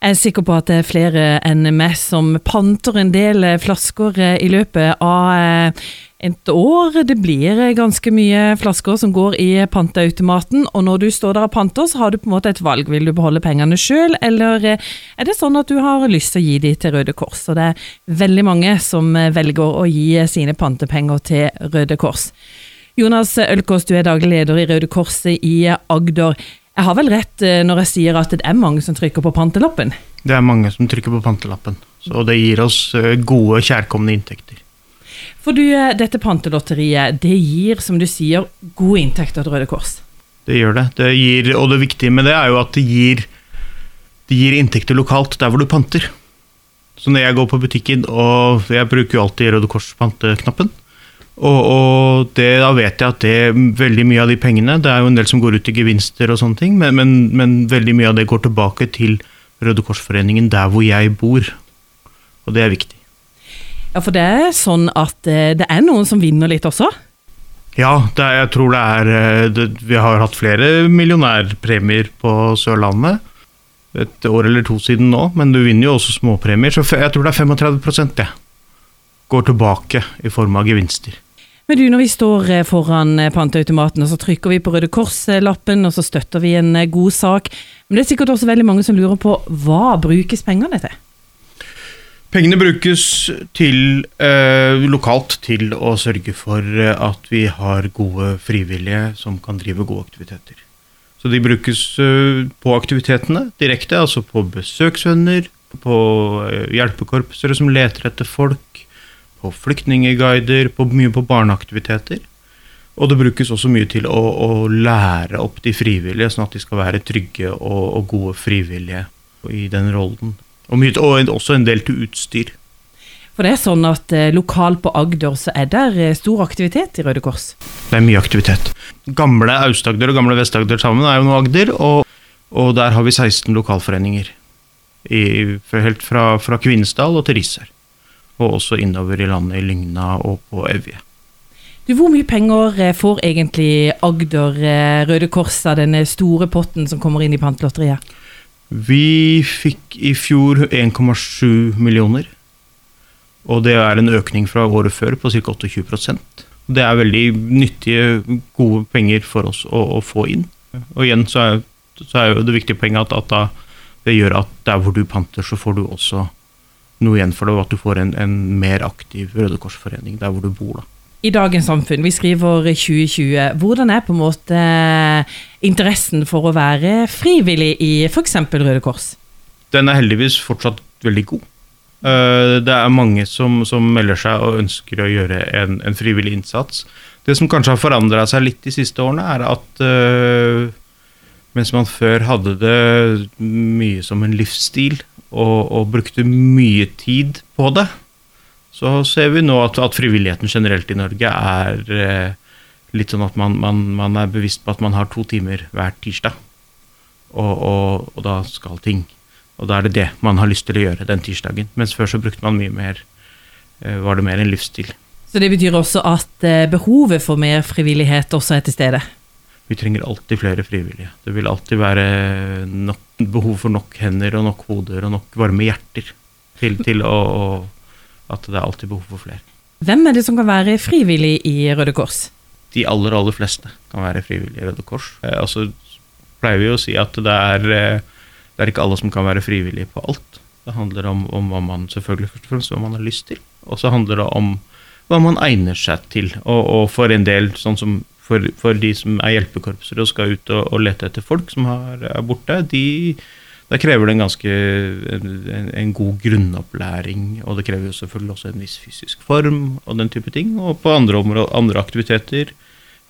Jeg er sikker på at det er flere enn meg som panter en del eh, flasker eh, i løpet av eh, et år. Det blir ganske mye flasker som går i panteautomaten, og når du står der og panter, så har du på en måte et valg. Vil du beholde pengene sjøl, eller er det sånn at du har lyst til å gi de til Røde Kors? Og det er veldig mange som velger å gi sine pantepenger til Røde Kors. Jonas Ølkås, du er daglig leder i Røde Kors i Agder. Jeg har vel rett eh, når jeg sier at det er mange som trykker på pantelappen? Det er mange som trykker på pantelappen, og det gir oss eh, gode, kjærkomne inntekter. For du, eh, dette pantelotteriet, det gir, som du sier, gode inntekter til Røde Kors? Det gjør det. det gir, og det viktige med det er jo at det gir, det gir inntekter lokalt der hvor du panter. Så når jeg går på butikken, og jeg bruker jo alltid Røde Kors-panteknappen, og, og det, da vet jeg at det, veldig mye av de pengene Det er jo en del som går ut i gevinster og sånne ting, men, men, men veldig mye av det går tilbake til Røde Kors-foreningen der hvor jeg bor. Og det er viktig. Ja, for det er sånn at eh, det er noen som vinner litt også? Ja, er, jeg tror det er eh, det, Vi har hatt flere millionærpremier på Sørlandet. Et år eller to siden nå, men du vinner jo også småpremier. Så jeg tror det er 35 det går tilbake i form av gevinster. Men du, når vi står eh, foran eh, panteautomaten, og så trykker vi på Røde Kors-lappen, og så støtter vi en eh, god sak. Men det er sikkert også veldig mange som lurer på hva brukes pengene til? Pengene brukes til, eh, lokalt til å sørge for at vi har gode frivillige som kan drive gode aktiviteter. Så de brukes på aktivitetene direkte, altså på besøksvenner, på hjelpekorpsere som leter etter folk, på flyktningeguider, på mye på barneaktiviteter. Og det brukes også mye til å, å, lære opp de frivillige, sånn at de skal være trygge og, og gode frivillige i den rollen. Og, mye, og, også en del til utstyr. For det er sånn at eh, Lokalt på Agder så er det eh, stor aktivitet i Røde Kors? Det er mye aktivitet. Gamle Aust-Agder og gamle Vest-Agder sammen er jo nå Agder, og, og, der har vi 16 lokalforeninger. I, helt fra, fra Kvinesdal og til Risør og også innover i landet, i Lygna og på Evje. Du, hvor mye penger eh, får egentlig Agder eh, Røde Kors av denne store potten som kommer inn i Pantelotteriet? Vi fikk i fjor 1,7 millioner. Og det er en økning fra året før på ca. 28% Det er veldig nyttige, gode penger for oss å, å få inn. Og igjen så er, så er jo det viktige poenget at, at da, det gjør at der hvor du panter, så får du også noe igjen for det, og at du får en, en mer aktiv Røde Kors-forening der hvor du bor. da. I dagens samfunn, vi skriver 2020, hvordan er på en måte interessen for å være frivillig i f.eks. Røde Kors? Den er heldigvis fortsatt veldig god. Eh, det er mange som, som melder seg og ønsker å gjøre en, en frivillig innsats. Det som kanskje har forandra seg litt de siste årene, er at uh, mens man før hadde det mye som en livsstil, og, og, brukte mye tid på det, så ser vi nå at, at frivilligheten generelt i Norge er eh, litt sånn at man, man, man, er bevisst på at man har to timer hver tirsdag. Og, og, og, da skal ting. Og da er det det man har lyst til å gjøre den tirsdagen. Mens før så brukte man mye mer eh, Var det mer en livsstil. Så det betyr også at eh, behovet for mer frivillighet også er til stede? Vi trenger alltid flere frivillige. Det vil alltid være nok, behov for nok hender og nok hoder og nok varme hjerter til, til å, å, at det er alltid behov for flere. Hvem er det som kan være frivillig i Røde Kors? De aller, aller fleste kan være frivillige i Røde Kors. Eh, altså pleier vi å si at det er, eh, det er ikke alle som kan være frivillige på alt. Det handler om, om, hva man selvfølgelig først og fremst hva man har lyst til, og så handler det om hva man egner seg til. Og, og for en del, sånn som for, for, de som er hjelpekorpser og skal ut og, og lete etter folk som har, er borte, de, da krever det en ganske en, en, god grunnopplæring. Og det krever jo selvfølgelig også en viss fysisk form og den type ting. Og på andre, områder, andre aktiviteter,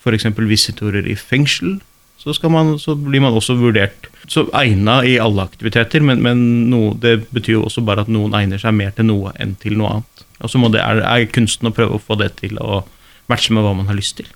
f.eks. visitorer i fengsel, så, man, så, blir man også vurdert så egna i alle aktiviteter, men, men no, det betyr jo også bare at noen egner seg mer til noe enn til noe annet. Og så er, er kunsten å prøve å få det til å matche med hva man har lyst til.